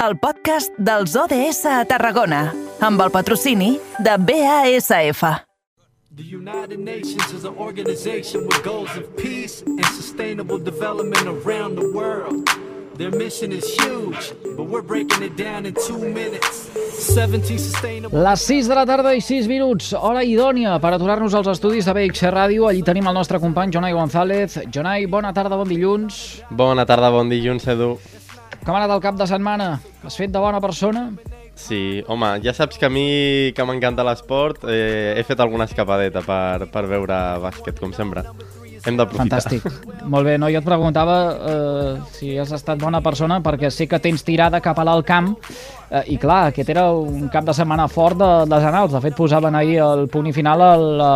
el podcast dels ODS a Tarragona, amb el patrocini de BASF. The United Nations is an organization with goals of peace and sustainable development around the world. Their mission is huge, but we're breaking it down in two minutes. 17 sustainable... Les 6 de la tarda i 6 minuts, hora idònia per aturar-nos als estudis de BXC Ràdio. Allí tenim el nostre company Jonai González. Jonai, bona tarda, bon dilluns. Bona tarda, bon dilluns, Edu. Com ha anat el cap de setmana? Has fet de bona persona? Sí, home, ja saps que a mi que m'encanta l'esport eh, he fet alguna escapadeta per, per veure bàsquet, com sempre. Hem d'aprofitar. Fantàstic. Molt bé, no? Jo et preguntava eh, si has estat bona persona perquè sé que tens tirada cap a l'alt camp eh, i clar, aquest era un cap de setmana fort de, de Zanals. De fet, posaven ahir el punt i final a la,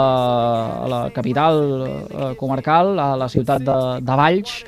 a la capital eh, comarcal, a la ciutat de, de Valls.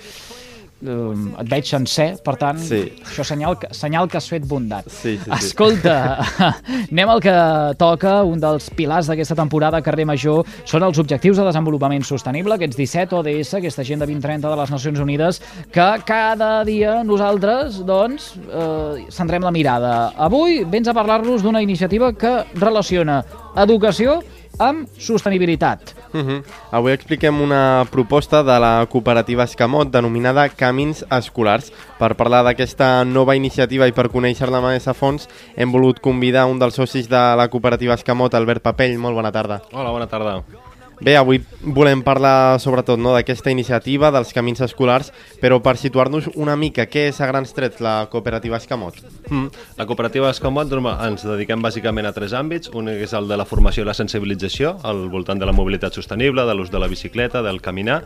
Eh, et veig sencer, per tant, Sí. això senyal, que- senyal que has fet bondat. Sí, sí, sí. Escolta, anem al que toca. Un dels pilars d'aquesta temporada Carrer Major són els Objectius de Desenvolupament Sostenible, aquests 17 ODS, aquesta Agenda 2030 de les Nacions Unides, que cada dia nosaltres, doncs, eh, centrem la mirada. Avui vens a parlar-nos d'una iniciativa que relaciona educació amb sostenibilitat. Uh -huh. Avui expliquem una proposta de la cooperativa Escamot denominada Camins Escolars. Per parlar d'aquesta nova iniciativa i per conèixer-la més a fons hem volut convidar un dels socis de la cooperativa Escamot, Albert Papell. Molt bona tarda. Hola, bona tarda. Bé, avui volem parlar sobretot no, d'aquesta iniciativa, dels camins escolars, però per situar-nos una mica, què és a grans trets la cooperativa Escamot? Mm. La cooperativa Escamot doncs, ens dediquem bàsicament a tres àmbits. Un és el de la formació i la sensibilització, al voltant de la mobilitat sostenible, de l'ús de la bicicleta, del caminar.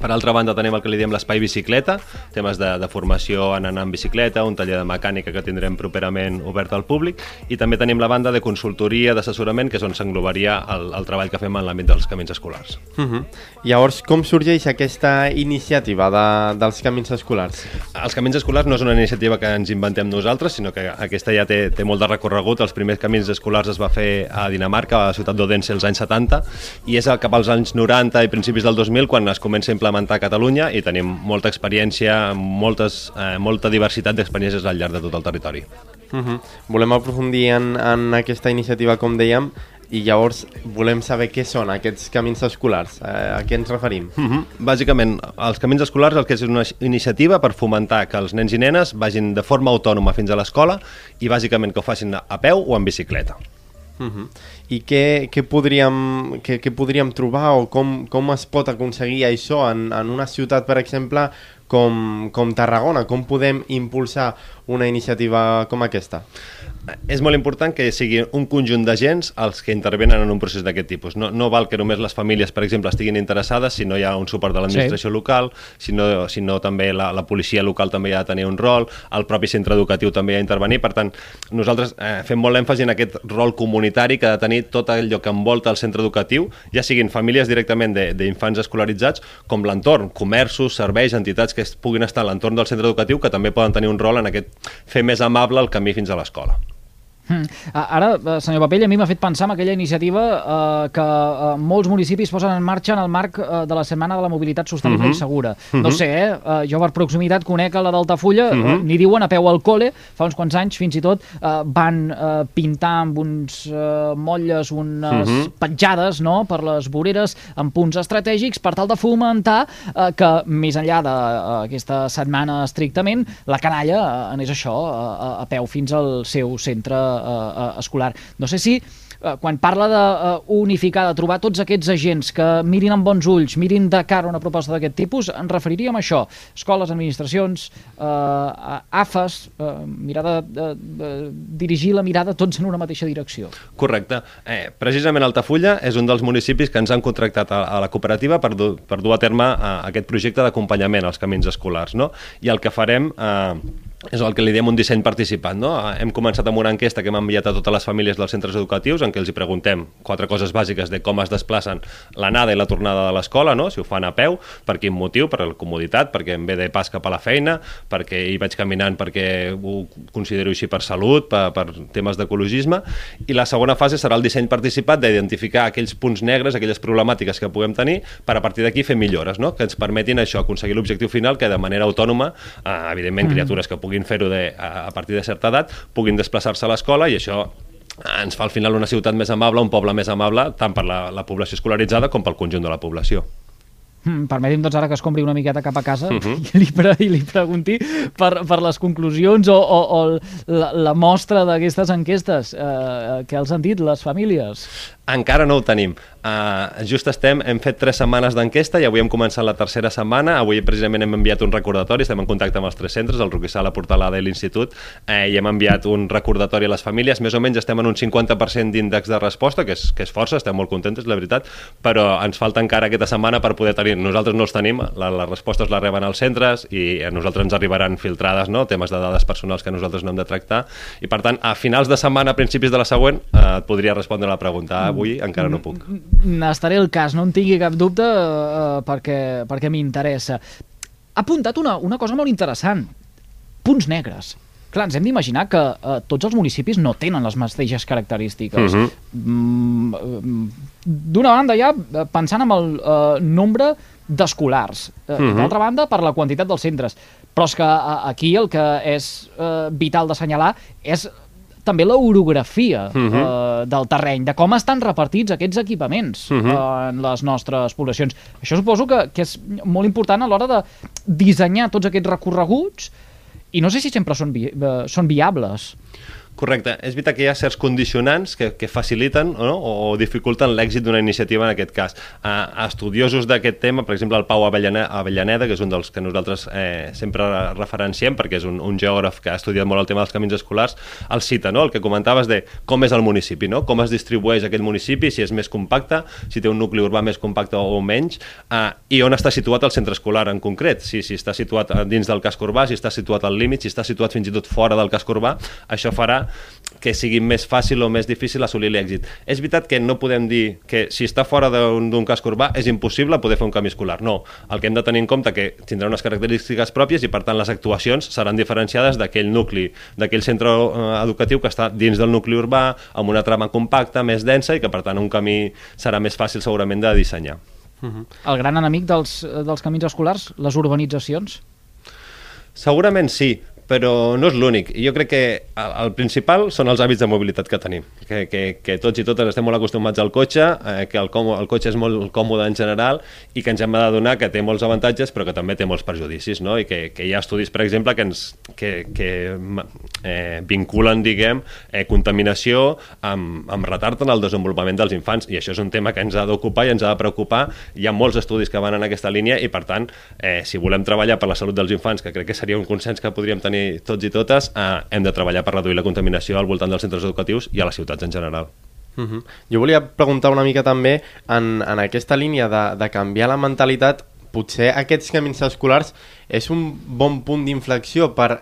Per altra banda tenim el que li diem l'espai bicicleta, temes de, de formació en anar en bicicleta, un taller de mecànica que tindrem properament obert al públic i també tenim la banda de consultoria, d'assessorament, que és on s'englobaria el, el treball que fem en l'àmbit dels camins escolars. Uh -huh. Llavors, com sorgeix aquesta iniciativa de, dels camins escolars? Els camins escolars no és una iniciativa que ens inventem nosaltres, sinó que aquesta ja té, té molt de recorregut. Els primers camins escolars es va fer a Dinamarca, a la ciutat d'Odense, als anys 70, i és cap als anys 90 i principis del 2000 quan es comença implementar a Catalunya i tenim molta experiència, moltes, eh, molta diversitat d'experiències al llarg de tot el territori. Uh -huh. Volem aprofundir en, en aquesta iniciativa, com dèiem, i llavors volem saber què són aquests camins escolars, eh, a què ens referim? Mm -hmm. Bàsicament, els camins escolars el que és una iniciativa per fomentar que els nens i nenes vagin de forma autònoma fins a l'escola i bàsicament que ho facin a peu o en bicicleta. Uh -huh. I què, què, podríem, què, què podríem trobar o com, com es pot aconseguir això en, en una ciutat, per exemple, com, com Tarragona? Com podem impulsar una iniciativa com aquesta? És molt important que sigui un conjunt d'agents els que intervenen en un procés d'aquest tipus. No, no val que només les famílies, per exemple, estiguin interessades si no hi ha un suport de l'administració Sí. local, sinó, sinó també la, la policia local també ha de tenir un rol, el propi centre educatiu també ha d'intervenir. Per tant, nosaltres eh, fem molt èmfasi en aquest rol comunitari que ha de tenir tot allò que envolta el centre educatiu, ja siguin famílies directament de- d'infants escolaritzats, com l'entorn, comerços, serveis, entitats que puguin estar a l'entorn del centre educatiu que també poden tenir un rol en aquest fer més amable el camí fins a l'escola. Mm. A- Ara, eh, senyor Papell, a mi m'ha fet pensar en aquella iniciativa eh, que eh, molts municipis posen en marxa en el marc eh, de la Setmana de la Mobilitat Sostenible i Segura. No sé, eh? eh, jo per proximitat conec a la d'Altafulla, eh, n'hi diuen a peu al col·le, fa uns quants anys fins i tot eh, van eh, pintar amb uns eh, motlles unes petjades no? per les voreres en punts estratègics per tal de fomentar eh, que més enllà d'aquesta setmana estrictament, la canalla eh, anés això, a, a peu fins al seu centre eh, eh, escolar. No sé si eh, quan parla d'unificar, de trobar tots aquests agents que mirin amb bons ulls, mirin de cara a una proposta d'aquest tipus, ens referiríem a això. Escoles, administracions, eh, AFAS, eh, de, de dirigir la mirada tots en una mateixa direcció. Correcte. Eh, precisament Altafulla és un dels municipis que ens han contractat a, a la cooperativa per, dur, per dur a terme eh, aquest projecte d'acompanyament als camins escolars. No? I el que farem... Eh, és el que li diem un disseny participat. No? Eh, Hem començat amb una enquesta que hem enviat a totes les famílies dels centres educatius en què els hi preguntem quatre coses bàsiques de com es desplacen l'anada i la tornada de l'escola, no? si ho fan a peu, per quin motiu, per la comoditat, perquè em ve de pas cap a la feina, perquè hi vaig caminant perquè ho considero així per salut, per, per temes d'ecologisme, i la segona fase serà el disseny participat d'identificar aquells punts negres, aquelles problemàtiques que puguem tenir, per a partir d'aquí fer millores, no? que ens permetin això, aconseguir l'objectiu final, que de manera autònoma, eh, evidentment, criatures que puguin puguin fer-ho de- a, a partir de certa edat, puguin desplaçar-se a l'escola i això ens fa al final una ciutat més amable, un poble més amable, tant per la, la població escolaritzada com pel conjunt de la població. Mm, permeti'm, doncs, ara que es compri una miqueta cap a casa Mhm. i, li pre i li pregunti per, per les conclusions o, o, o la, la mostra d'aquestes enquestes. Eh, què han sentit les famílies? Encara no ho tenim. Uh, just estem, hem fet tres setmanes d'enquesta i avui hem començat la tercera setmana. Avui precisament hem enviat un recordatori, estem en contacte amb els tres centres, el Roquissà, la Portalada i l'Institut, eh, i hem enviat un recordatori a les famílies. Més o menys estem en un 50% d'índex de resposta, que és, que és força, estem molt contents, la veritat, però ens falta encara aquesta setmana per poder tenir... Nosaltres no els tenim, la, les respostes les reben als centres i a nosaltres ens arribaran filtrades, no?, temes de dades personals que nosaltres no hem de tractar, i per tant, a finals de setmana, a principis de la següent, eh, et podria respondre la pregunta. Avui encara no puc. N'estaré el cas, no en tingui cap dubte eh, perquè, perquè m'interessa. Ha apuntat una, una cosa molt interessant. Punts negres. Clar, ens hem d'imaginar que eh, tots els municipis no tenen les mateixes característiques. Mhm. Mm, eh, D'una banda, ja eh, pensant en el eh, nombre d'escolars. Eh, Mhm. D'altra banda, per la quantitat dels centres. Però és que eh, aquí el que és eh, vital d'assenyalar és també l'orografia Mhm. eh, del terreny, de com estan repartits aquests equipaments Mhm. eh, en les nostres poblacions. Això suposo que, que és molt important a l'hora de dissenyar tots aquests recorreguts i no sé si sempre són, vi eh, són viables. Correcte. És veritat que hi ha certs condicionants que, que faciliten no? o, o dificulten l'èxit d'una iniciativa en aquest cas. Uh, estudiosos d'aquest tema, per exemple, el Pau Avellane- Avellaneda, que és un dels que nosaltres eh, sempre referenciem, perquè és un, un geògraf que ha estudiat molt el tema dels camins escolars, el cita, no? el que comentaves de com és el municipi, no? com es distribueix aquest municipi, si és més compacte, si té un nucli urbà més compacte o menys, uh, i on està situat el centre escolar en concret, si, si està situat eh, dins del casc urbà, si està situat al límit, si està situat fins i tot fora del casc urbà, això farà que sigui més fàcil o més difícil assolir l'èxit. És veritat que no podem dir que si està fora d'un casc urbà és impossible poder fer un camí escolar. No, el que hem de tenir en compte que tindrà unes característiques pròpies i per tant les actuacions seran diferenciades d'aquell nucli, d'aquell centre eh, educatiu que està dins del nucli urbà, amb una trama compacta, més densa i que per tant un camí serà més fàcil segurament de dissenyar. El gran enemic dels, dels camins escolars, les urbanitzacions. Segurament sí, però no és l'únic. Jo crec que el, principal són els hàbits de mobilitat que tenim. Que, que, que tots i totes estem molt acostumats al cotxe, eh, que el, com, el cotxe és molt còmode en general i que ens hem d'adonar que té molts avantatges però que també té molts perjudicis. No? I que, que hi ha estudis, per exemple, que, ens, que, que eh, vinculen, diguem, eh, contaminació amb, amb retard en el desenvolupament dels infants. I això és un tema que ens ha d'ocupar i ens ha de preocupar. Hi ha molts estudis que van en aquesta línia i, per tant, eh, si volem treballar per la salut dels infants, que crec que seria un consens que podríem tenir tots i totes, eh, hem de treballar per reduir la contaminació al voltant dels centres educatius i a les ciutats en general. Uh -huh. Jo volia preguntar una mica també en, en aquesta línia de, de canviar la mentalitat, potser aquests camins escolars és un bon punt d'inflexió per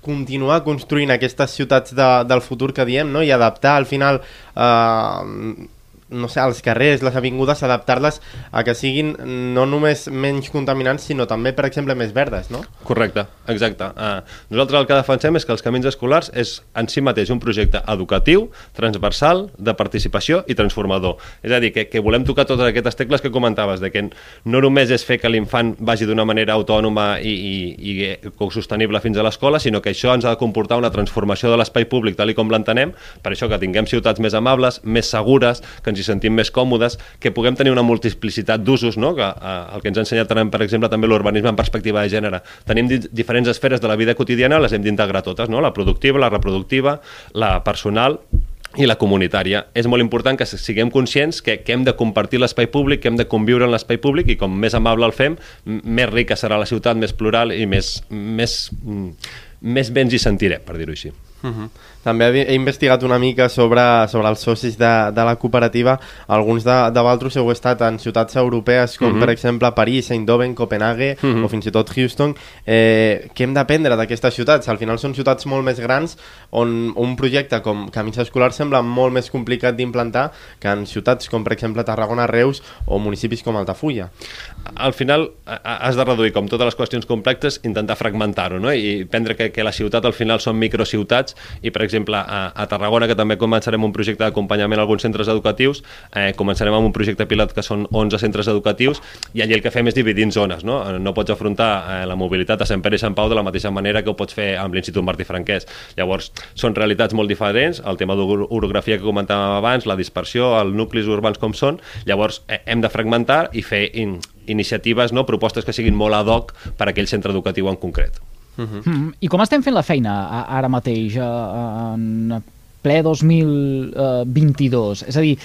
continuar construint aquestes ciutats de, del futur que diem no? i adaptar al final eh, no sé, els carrers, les avingudes, adaptar-les a que siguin no només menys contaminants, sinó també, per exemple, més verdes, no? Correcte, exacte. Uh, nosaltres el que defensem és que els camins escolars és en si mateix un projecte educatiu, transversal, de participació i transformador. És a dir, que, que volem tocar totes aquestes tecles que comentaves, de que no només és fer que l'infant vagi d'una manera autònoma i, i, i sostenible fins a l'escola, sinó que això ens ha de comportar una transformació de l'espai públic tal com l'entenem, per això que tinguem ciutats més amables, més segures, que ens hi sentim més còmodes, que puguem tenir una multiplicitat d'usos, no? que, eh, el que ens ha ensenyat, per exemple, també l'urbanisme en perspectiva de gènere. Tenim di diferents esferes de la vida quotidiana, les hem d'integrar totes, no? la productiva, la reproductiva, la personal, i la comunitària. És molt important que siguem conscients que, que hem de compartir l'espai públic, que hem de conviure en l'espai públic i com més amable el fem, més rica serà la ciutat, més plural i més, més, més béns hi sentirem, per dir-ho així. Uh -huh. També he investigat una mica sobre, sobre els socis de, de la cooperativa. Alguns de, de Valtros heu estat en ciutats europees com, uh -huh. per exemple, París, Eindhoven, Copenhague uh -huh. o fins i tot Houston. Eh, què hem d'aprendre d'aquestes ciutats? Al final són ciutats molt més grans on un projecte com Camins Escolars sembla molt més complicat d'implantar que en ciutats com, per exemple, Tarragona, Reus o municipis com Altafulla. Al final has de reduir, com totes les qüestions complexes, intentar fragmentar-ho no? i prendre que, que la ciutat al final són microciutats escamots i, per exemple, a, a Tarragona, que també començarem un projecte d'acompanyament a alguns centres educatius, eh, començarem amb un projecte pilot que són 11 centres educatius i allí el que fem és dividir en zones. No, no pots afrontar eh, la mobilitat a Sant Pere i Sant Pau de la mateixa manera que ho pots fer amb l'Institut Martí Franquès. Llavors, són realitats molt diferents, el tema d'orografia que comentàvem abans, la dispersió, els nuclis urbans com són, llavors eh, hem de fragmentar i fer in, iniciatives, no, propostes que siguin molt ad hoc per a aquell centre educatiu en concret. Uh -huh. mm, I com estem fent la feina ara mateix, en ple 2022? És a dir,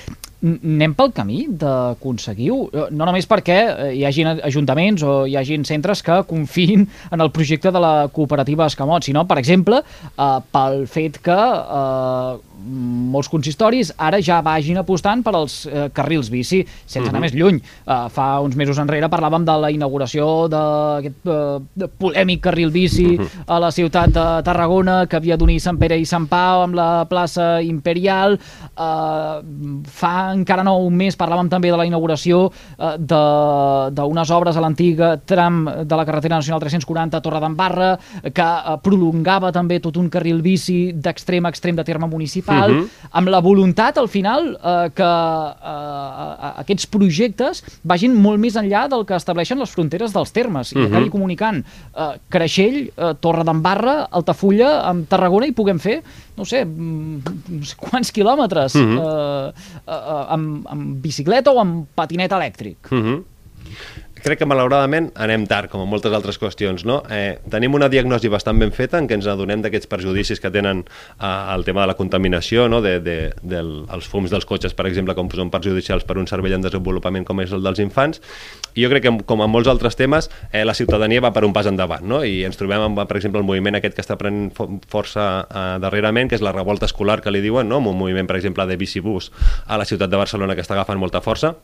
anem pel camí d'aconseguir-ho? No només perquè hi hagin ajuntaments o hi hagin centres que confin en el projecte de la cooperativa Escamot, sinó, per exemple, eh, pel fet que eh, molts consistoris ara ja vagin apostant per als eh, carrils bici, sense uh -huh. anar més lluny. Fa uns mesos enrere parlàvem de la inauguració d'aquest polèmic carril bici uh -huh. a la ciutat de Tarragona, que havia d'unir Sant Pere i Sant Pau amb la plaça Imperial. Uh, fa encara no un mes parlàvem també de la inauguració uh, d'unes obres a l'antiga tram de la carretera nacional 340 a Torredembarra, que uh, prolongava també tot un carril bici d'extrem a extrem de terme municipal uh mhm. -huh. amb la voluntat, al final, eh, que eh, aquests projectes vagin molt més enllà del que estableixen les fronteres dels termes, uh -huh. i mhm. acabi comunicant eh, Creixell, eh, Torre d'Embarra, Altafulla, amb Tarragona, i puguem fer, no sé, mm, no sé quants quilòmetres, uh mhm. -huh. eh, eh, amb, amb bicicleta o amb patinet elèctric. Uh -huh crec que malauradament anem tard, com en moltes altres qüestions. No? Eh, tenim una diagnosi bastant ben feta en què ens adonem d'aquests perjudicis que tenen eh, el tema de la contaminació, no? de, de, del, els fums dels cotxes, per exemple, com són perjudicials per un cervell en desenvolupament com és el dels infants. I jo crec que, com en molts altres temes, eh, la ciutadania va per un pas endavant. No? I ens trobem amb, per exemple, el moviment aquest que està prenent força eh, darrerament, que és la revolta escolar que li diuen, no? un moviment, per exemple, de bicibús a la ciutat de Barcelona que està agafant molta força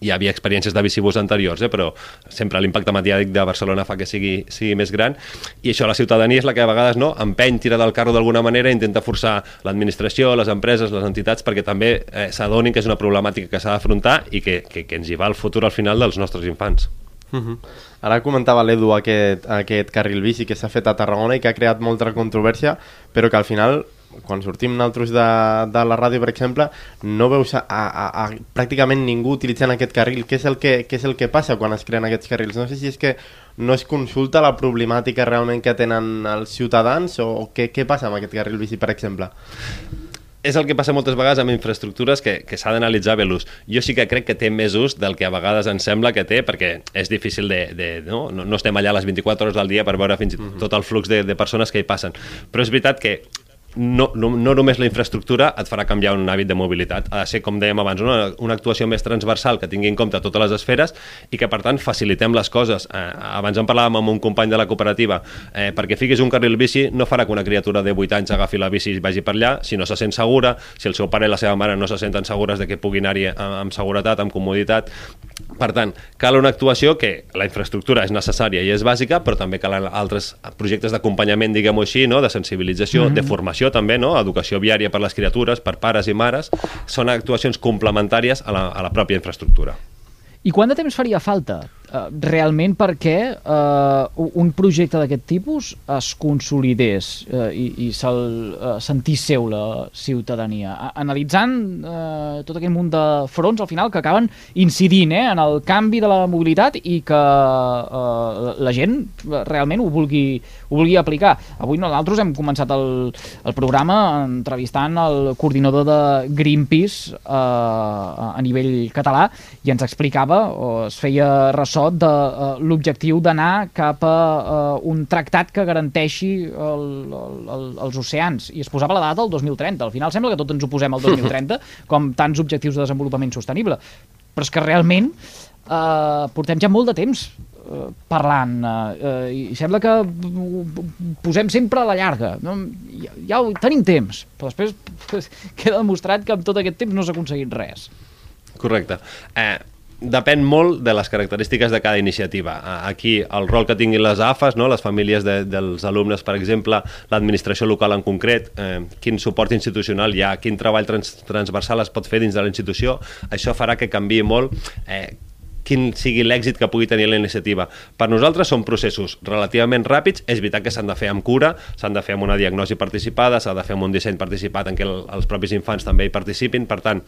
hi havia experiències de bicibús anteriors, eh, però sempre l'impacte mediàtic de Barcelona fa que sigui, sigui més gran i això la ciutadania és la que a vegades no empeny, tira del carro d'alguna manera intenta forçar l'administració, les empreses, les entitats perquè també eh, s'adonin que és una problemàtica que s'ha d'afrontar i que, que, que ens hi va el futur al final dels nostres infants. Uh -huh. Ara comentava l'Edu aquest, aquest carril bici que s'ha fet a Tarragona i que ha creat molta controvèrsia, però que al final quan sortim nosaltres de, de la ràdio, per exemple, no veus a, a, a pràcticament ningú utilitzant aquest carril. Què és, el que, què és el que passa quan es creen aquests carrils? No sé si és que no es consulta la problemàtica realment que tenen els ciutadans o què, què passa amb aquest carril bici, per exemple? és el que passa moltes vegades amb infraestructures que, que s'ha d'analitzar bé l'ús. Jo sí que crec que té més ús del que a vegades ens sembla que té, perquè és difícil de... de no? No, no estem allà les 24 hores del dia per veure fins i tot el flux de, de persones que hi passen. Però és veritat que no, no, no només la infraestructura et farà canviar un hàbit de mobilitat, ha de ser, com dèiem abans, una, una actuació més transversal que tingui en compte totes les esferes i que, per tant, facilitem les coses. Eh, abans en parlàvem amb un company de la cooperativa, eh, perquè fiquis un carril bici no farà que una criatura de 8 anys agafi la bici i vagi per allà, si no se sent segura, si el seu pare i la seva mare no se senten segures de que puguin anar-hi amb, amb seguretat, amb comoditat. Per tant, cal una actuació que la infraestructura és necessària i és bàsica, però també cal altres projectes d'acompanyament, diguem-ho així, no? de sensibilització, mm -hmm. de formació educació també, no? educació viària per les criatures, per pares i mares, són actuacions complementàries a la, a la pròpia infraestructura. I quant de temps faria falta realment perquè uh, un projecte d'aquest tipus es consolidés uh, i, i se'l uh, sentís seu la ciutadania? Analitzant uh, tot aquest munt de fronts al final que acaben incidint eh, en el canvi de la mobilitat i que uh, la gent realment ho vulgui, ho vulgui aplicar. Avui nosaltres hem començat el, el programa entrevistant el coordinador de Greenpeace uh, a nivell català i ens explicava o es feia ressò de uh, l'objectiu d'anar cap a uh, un tractat que garanteixi el, el, el, els oceans i es posava la data del 2030. Al final sembla que tot ens ho posem al 2030 com tants objectius de desenvolupament sostenible. Però és que realment uh, portem ja molt de temps parlant uh, i sembla que posem sempre a la llarga no? ja, ja ho, tenim temps però després queda demostrat que amb tot aquest temps no s'ha aconseguit res Correcte. Eh, depèn molt de les característiques de cada iniciativa. Aquí el rol que tinguin les AFAs, no? les famílies de, dels alumnes, per exemple, l'administració local en concret, eh, quin suport institucional hi ha, quin treball trans, transversal es pot fer dins de la institució, això farà que canvi molt eh, quin sigui l'èxit que pugui tenir la iniciativa. Per nosaltres són processos relativament ràpids, és veritat que s'han de fer amb cura, s'han de fer amb una diagnosi participada, s'ha de fer amb un disseny participat en què el, els propis infants també hi participin, per tant,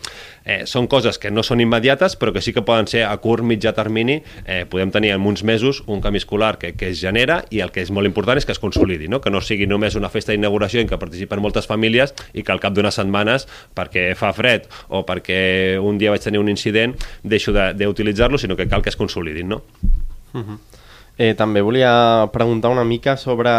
eh, són coses que no són immediates, però que sí que poden ser a curt, mitjà termini, eh, podem tenir en uns mesos un camí escolar que, que es genera i el que és molt important és que es consolidi, no? que no sigui només una festa d'inauguració en què participen moltes famílies i que al cap d'unes setmanes, perquè fa fred o perquè un dia vaig tenir un incident, deixo d'utilitzar-lo, sinó que cal que es consolidin, no? Uh -huh. eh, també volia preguntar una mica sobre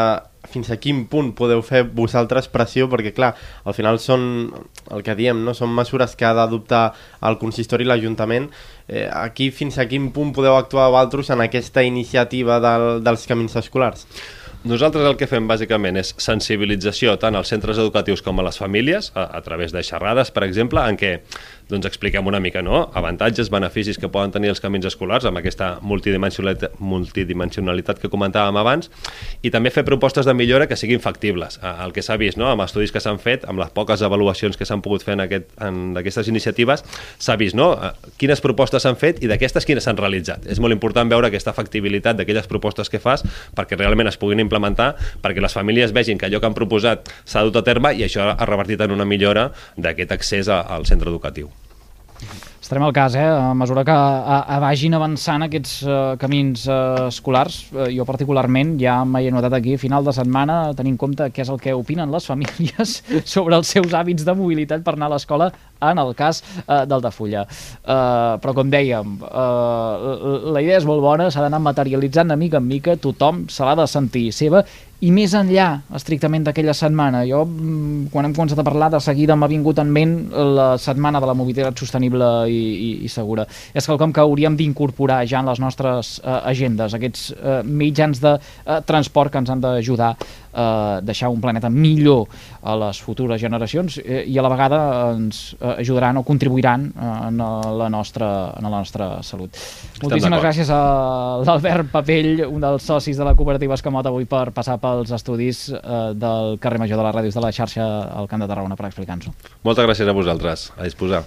fins a quin punt podeu fer vosaltres pressió, perquè clar, al final són el que diem, no? són mesures que ha d'adoptar el consistori i l'Ajuntament. Eh, aquí fins a quin punt podeu actuar vosaltres en aquesta iniciativa del, dels camins escolars? Nosaltres el que fem bàsicament és sensibilització tant als centres educatius com a les famílies, a, a través de xerrades, per exemple, en què doncs, expliquem una mica no? avantatges, beneficis que poden tenir els camins escolars amb aquesta multidimensionalitat, multidimensionalitat que comentàvem abans i també fer propostes de millora que siguin factibles. El que s'ha vist no? amb estudis que s'han fet, amb les poques avaluacions que s'han pogut fer en, aquest, en aquestes iniciatives, s'ha vist no? quines propostes s'han fet i d'aquestes quines s'han realitzat. És molt important veure aquesta factibilitat d'aquelles propostes que fas perquè realment es puguin implementar, perquè les famílies vegin que allò que han proposat s'ha dut a terme i això ha revertit en una millora d'aquest accés al centre educatiu. Estarem al cas, eh? A mesura que a, a vagin avançant aquests uh, camins uh, escolars, uh, jo particularment ja m'he notat aquí, final de setmana, tenint en compte què és el que opinen les famílies sobre els seus hàbits de mobilitat per anar a l'escola, en el cas uh, d'Altafulla. Uh, però com dèiem, uh, la idea és molt bona, s'ha d'anar materialitzant de mica en mica, tothom se l'ha de sentir seva i més enllà, estrictament d'aquella setmana, jo, mm, quan hem començat a parlar, de seguida m'ha vingut en ment la setmana de la mobilitat sostenible i, i, i segura. És quelcom que hauríem d'incorporar ja en les nostres eh, agendes, aquests eh, mitjans de eh, transport que ens han d'ajudar eh, deixar un planeta millor a les futures generacions eh, i a la vegada ens eh, ajudaran o contribuiran eh, en, la nostra, en la nostra salut. Estem Moltíssimes gràcies a l'Albert Papell, un dels socis de la cooperativa Escamot avui per passar pels estudis eh, del carrer Major de les Ràdios de la xarxa al Camp de Tarragona per explicar-nos-ho. Moltes gràcies a vosaltres. A disposar.